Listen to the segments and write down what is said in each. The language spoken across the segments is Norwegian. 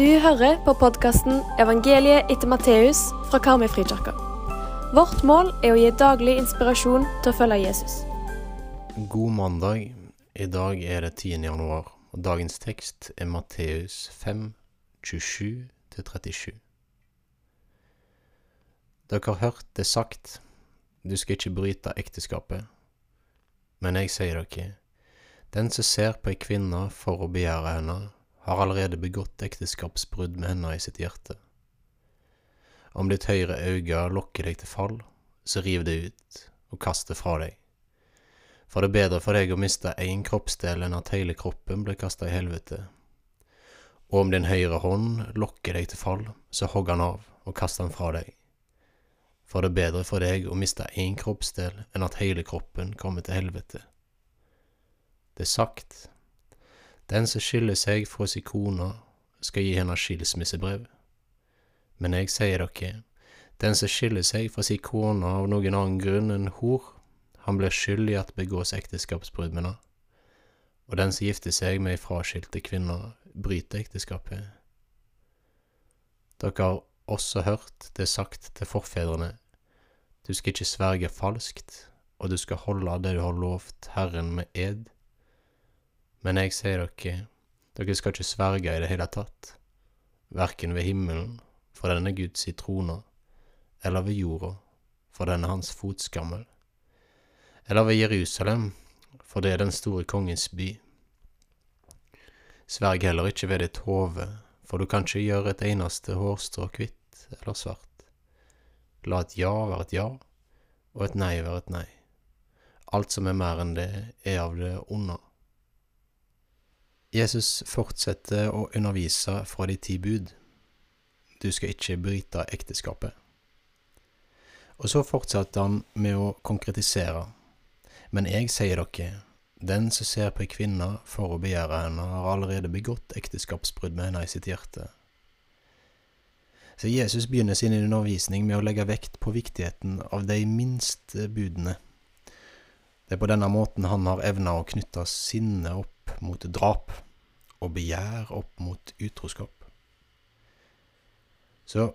Du hører på podkasten 'Evangeliet etter Matteus' fra Karmøyfrikirka. Vårt mål er å gi daglig inspirasjon til å følge Jesus. God mandag. I dag er det 10. januar, og dagens tekst er Matteus 5, 27-37. Dere har hørt det sagt, du skal ikke bryte ekteskapet. Men jeg sier dere, den som ser på ei kvinne for å begjære henne, har allerede begått ekteskapsbrudd med henne i sitt hjerte. Om ditt høyre øye lokker deg til fall, så riv det ut og kast det fra deg. For det er bedre for deg å miste én kroppsdel enn at hele kroppen blir kasta i helvete. Og om din høyre hånd lokker deg til fall, så hogg han av og kast han fra deg. For det er bedre for deg å miste én kroppsdel enn at hele kroppen kommer til helvete. Det er sagt, den som skiller seg fra sin kone, skal gi henne skilsmissebrev. Men jeg sier dere, den som skiller seg fra sin kone av noen annen grunn enn hor, han blir skyldig i at begås ekteskapsbrudd med henne. Og den som gifter seg med ei fraskilte kvinne, bryter ekteskapet. Dere har også hørt det sagt til forfedrene, du skal ikke sverge falskt, og du skal holde det du har lovt Herren med ed. Men jeg sier dere, dere skal ikke sverge i det hele tatt, verken ved himmelen, for den er Guds i trona, eller ved jorda, for den er hans fotskammel, eller ved Jerusalem, for det er den store kongens by. Sverg heller ikke ved ditt hode, for du kan ikke gjøre et eneste hårstrå hvitt eller svart. La et ja være et ja, og et nei være et nei. Alt som er mer enn det, er av det onde. Jesus fortsetter å undervise fra de ti bud. Du skal ikke bryte ekteskapet. Og så fortsetter han med å konkretisere. Men jeg sier dere, den som ser på ei kvinne for å begjære henne, har allerede begått ekteskapsbrudd med henne i sitt hjerte. Så Jesus begynner sin undervisning med å legge vekt på viktigheten av de minste budene. Det er på denne måten han har evna å knytte sinnet opp mot drap, og begjær opp mot utroskap. Så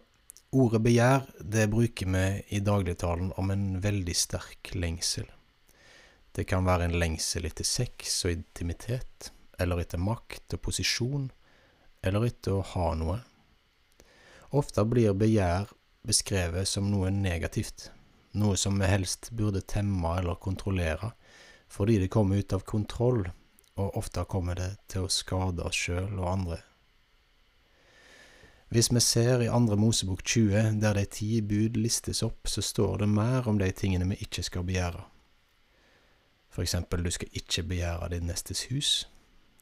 ordet begjær, det bruker vi i dagligtalen om en veldig sterk lengsel. Det kan være en lengsel etter sex og intimitet, eller etter makt og posisjon, eller etter å ha noe. Ofte blir begjær beskrevet som noe negativt, noe som vi helst burde temme eller kontrollere, fordi det kommer ut av kontroll, og ofte kommer det til å skade oss sjøl og andre. Hvis vi ser i Andre Mosebok 20, der de ti bud listes opp, så står det mer om de tingene vi ikke skal begjære. For eksempel, du skal ikke begjære din nestes hus,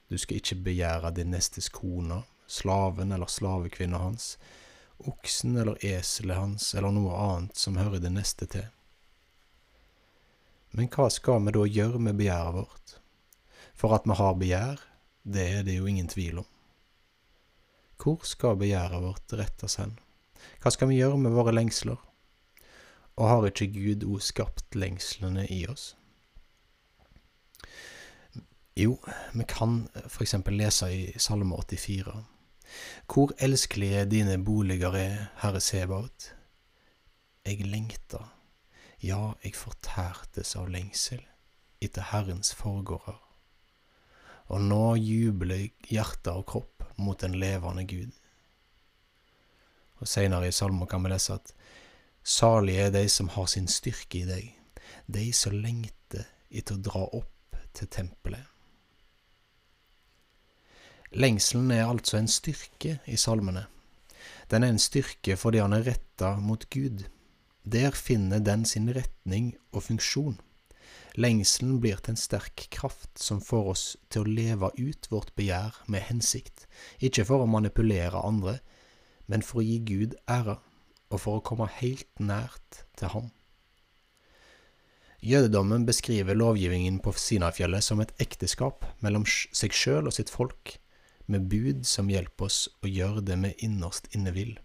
du skal ikke begjære din nestes kone, slaven eller slavekvinna hans, oksen eller eselet hans eller noe annet som hører det neste til. Men hva skal vi da gjøre med begjæret vårt? For at vi har begjær, det er det jo ingen tvil om. Hvor skal begjæret vårt rettes hen? Hva skal vi gjøre med våre lengsler? Og har ikke Gud òg skapt lengslene i oss? Jo, vi kan eksempel lese i Salme 84. Hvor elskelige dine boliger er, Herre Sebaot. Jeg lengta, ja, jeg fortærtes av lengsel etter Herrens forgårder. Og nå jubler hjerte og kropp mot den levende Gud. Og Seinere i salmen kan vi lese at salige er de som har sin styrke i deg, de som lengter etter å dra opp til tempelet. Lengselen er altså en styrke i salmene. Den er en styrke fordi han er retta mot Gud. Der finner den sin retning og funksjon. Lengselen blir til en sterk kraft som får oss til å leve ut vårt begjær med hensikt, ikke for å manipulere andre, men for å gi Gud ære, og for å komme helt nært til Ham. Jødedommen beskriver lovgivningen på Sinafjellet som et ekteskap mellom seg sjøl og sitt folk, med bud som hjelper oss å gjøre det vi innerst inne vil,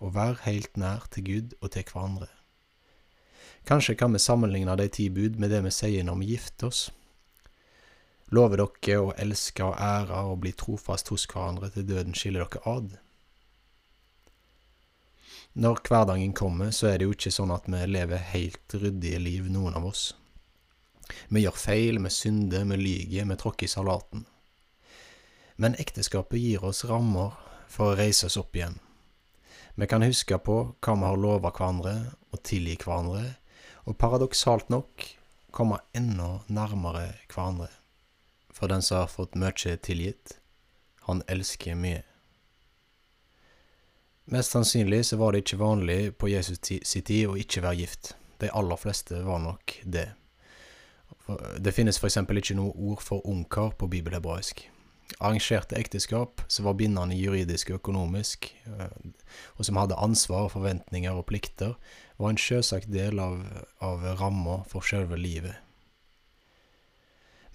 og være helt nær til Gud og til hverandre. Kanskje kan vi sammenligne de ti bud med det vi sier når vi gifter oss. Lover dere å elske og ære og bli trofast hos hverandre til døden skiller dere ad? Når hverdagen kommer, så er det jo ikke sånn at vi lever helt ryddige liv, noen av oss. Vi gjør feil, vi synder, vi lyver, vi tråkker i salaten. Men ekteskapet gir oss rammer for å reise oss opp igjen. Vi kan huske på hva vi har lova hverandre, og tilgi hverandre, og paradoksalt nok komme enda nærmere hverandre. For den som har fått mye tilgitt, han elsker mye. Mest sannsynlig så var det ikke vanlig på Jesus sin tid å ikke være gift. De aller fleste var nok det. Det finnes f.eks. ikke noe ord for ungkar på bibelhebraisk. Arrangerte ekteskap som var bindende juridisk og økonomisk, eh, og som hadde ansvar, forventninger og plikter, var en sjølsagt del av, av ramma for sjølve livet.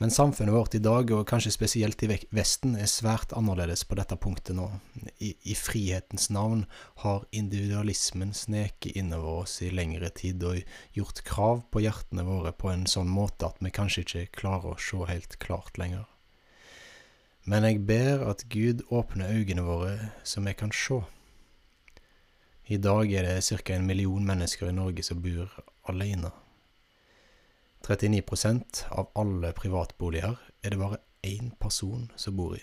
Men samfunnet vårt i dag, og kanskje spesielt i Vesten, er svært annerledes på dette punktet nå. I, i frihetens navn har individualismen sneket innover oss i lengre tid og gjort krav på hjertene våre på en sånn måte at vi kanskje ikke klarer å se helt klart lenger. Men jeg ber at Gud åpner øynene våre så vi kan se. I dag er det ca. en million mennesker i Norge som bor alene. 39% av alle privatboliger er det bare én person som bor i.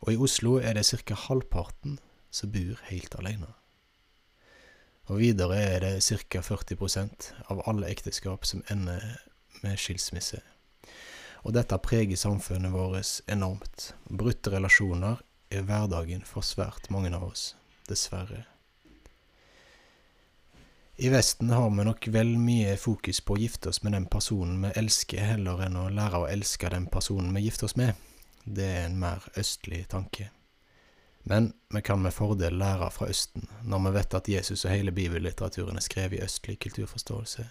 Og i Oslo er det ca. halvparten som bor helt alene. Og videre er det ca. 40% av alle ekteskap som ender med skilsmisse. Og dette preger samfunnet vårt enormt. Brutte relasjoner er hverdagen for svært mange av oss, dessverre. I Vesten har vi nok vel mye fokus på å gifte oss med den personen vi elsker, heller enn å lære å elske den personen vi gifter oss med. Det er en mer østlig tanke. Men vi kan med fordel lære fra Østen, når vi vet at Jesus og hele bibellitteraturen er skrevet i østlig kulturforståelse.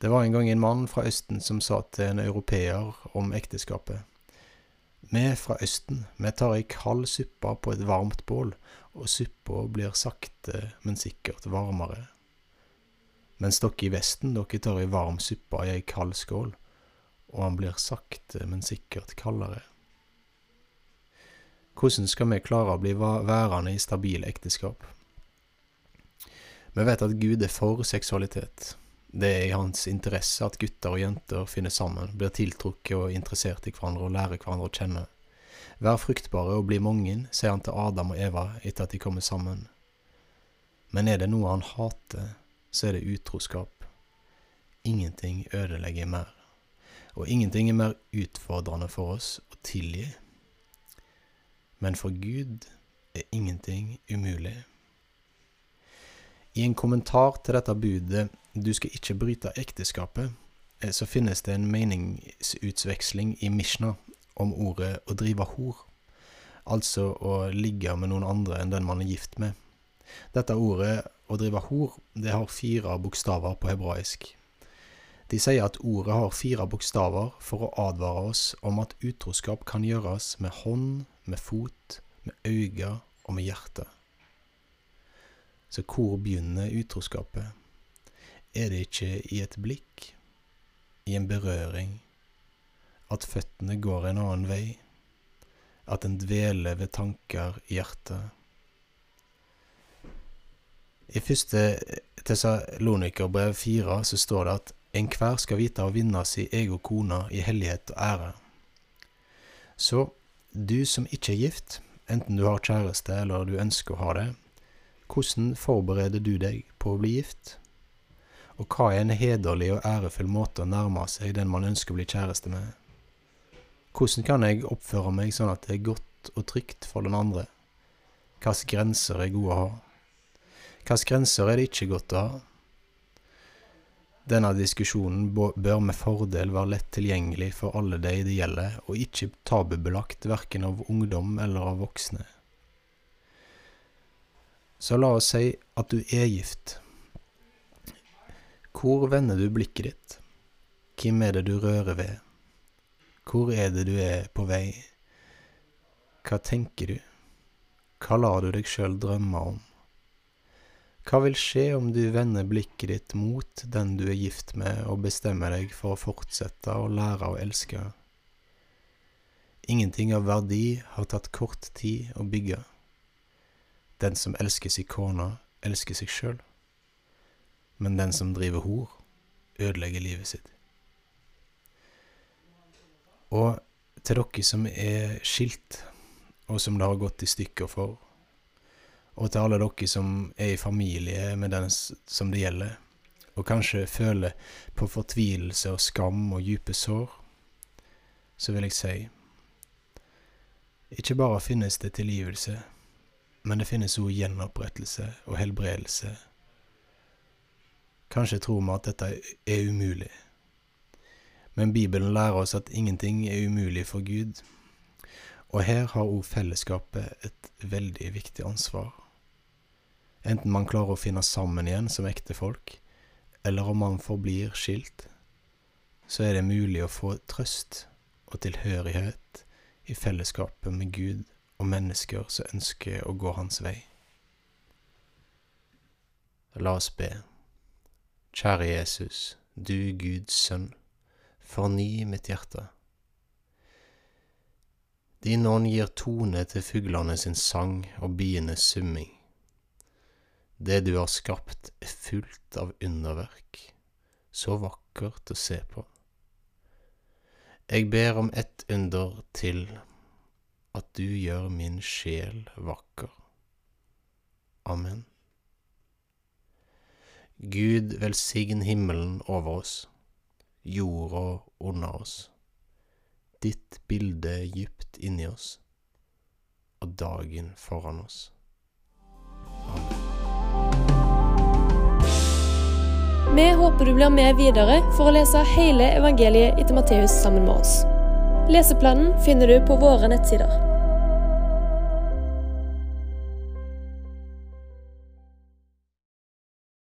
Det var en gang en mann fra Østen som sa til en europeer om ekteskapet. Vi fra Østen, vi tar ei kald suppe på et varmt bål, og suppa blir sakte, men sikkert varmere. Mens dere i Vesten, dere tar ei varm suppe i ei kald skål, og han blir sakte, men sikkert kaldere. Hvordan skal vi klare å bli værende i stabile ekteskap? Vi vet at Gud er for seksualitet. Det er i hans interesse at gutter og jenter finner sammen, blir tiltrukket og interessert i hverandre og lærer hverandre å kjenne. Vær fruktbare og bli mange, sier han til Adam og Eva etter at de kommer sammen. Men er det noe han hater, så er det utroskap. Ingenting ødelegger mer. Og ingenting er mer utfordrende for oss å tilgi. Men for Gud er ingenting umulig. I en kommentar til dette budet 'Du skal ikke bryte ekteskapet', eh, så finnes det en meningsutveksling i Mishna om ordet 'å drive hor', altså å ligge med noen andre enn den man er gift med. Dette ordet 'å drive hor' det har fire bokstaver på hebraisk. De sier at ordet har fire bokstaver for å advare oss om at utroskap kan gjøres med hånd, med fot, med øyne og med hjerte. Så hvor begynner utroskapet? Er det ikke i et blikk, i en berøring, at føttene går en annen vei, at en dveler ved tanker i hjertet? I første Tessalonikerbrev fire så står det at enhver skal vite å vinne si egen kone i hellighet og ære. Så du som ikke er gift, enten du har kjæreste eller du ønsker å ha det, hvordan forbereder du deg på å bli gift? Og hva er en hederlig og ærefull måte å nærme seg den man ønsker å bli kjæreste med? Hvordan kan jeg oppføre meg sånn at det er godt og trygt for den andre? Hvilke grenser er gode å ha? Hvilke grenser er det ikke godt å ha? Denne diskusjonen bør med fordel være lett tilgjengelig for alle de det gjelder, og ikke tabubelagt verken av ungdom eller av voksne. Så la oss si at du er gift. Hvor vender du blikket ditt? Hvem er det du rører ved? Hvor er det du er på vei? Hva tenker du? Hva lar du deg sjøl drømme om? Hva vil skje om du vender blikket ditt mot den du er gift med, og bestemmer deg for å fortsette å lære å elske Ingenting av verdi har tatt kort tid å bygge. Den som elsker sin kone, elsker seg sjøl. Men den som driver hor, ødelegger livet sitt. Og til dere som er skilt, og som det har gått i stykker for, og til alle dere som er i familie med den som det gjelder, og kanskje føler på fortvilelse og skam og dype sår, så vil jeg si ikke bare finnes det tilgivelse, men det finnes jo gjenopprettelse og helbredelse. Kanskje tror vi at dette er umulig. Men Bibelen lærer oss at ingenting er umulig for Gud. Og her har òg fellesskapet et veldig viktig ansvar. Enten man klarer å finne sammen igjen som ekte folk, eller om man forblir skilt, så er det mulig å få trøst og tilhørighet i fellesskapet med Gud og mennesker som ønsker å gå hans vei. La oss be. Kjære Jesus, du Guds sønn. Forny mitt hjerte. Din ånd gir tone til fuglene sin sang og bienes summing. Det du har skapt, er fullt av underverk, så vakkert å se på. Jeg ber om ett under til, at du gjør min sjel vakker. Amen. Gud velsign himmelen over oss jorda under oss, ditt bilde djupt inni oss, og dagen foran oss. Amen. Vi håper du blir med videre for å lese hele evangeliet etter Matteus sammen med oss. Leseplanen finner du på våre nettsider.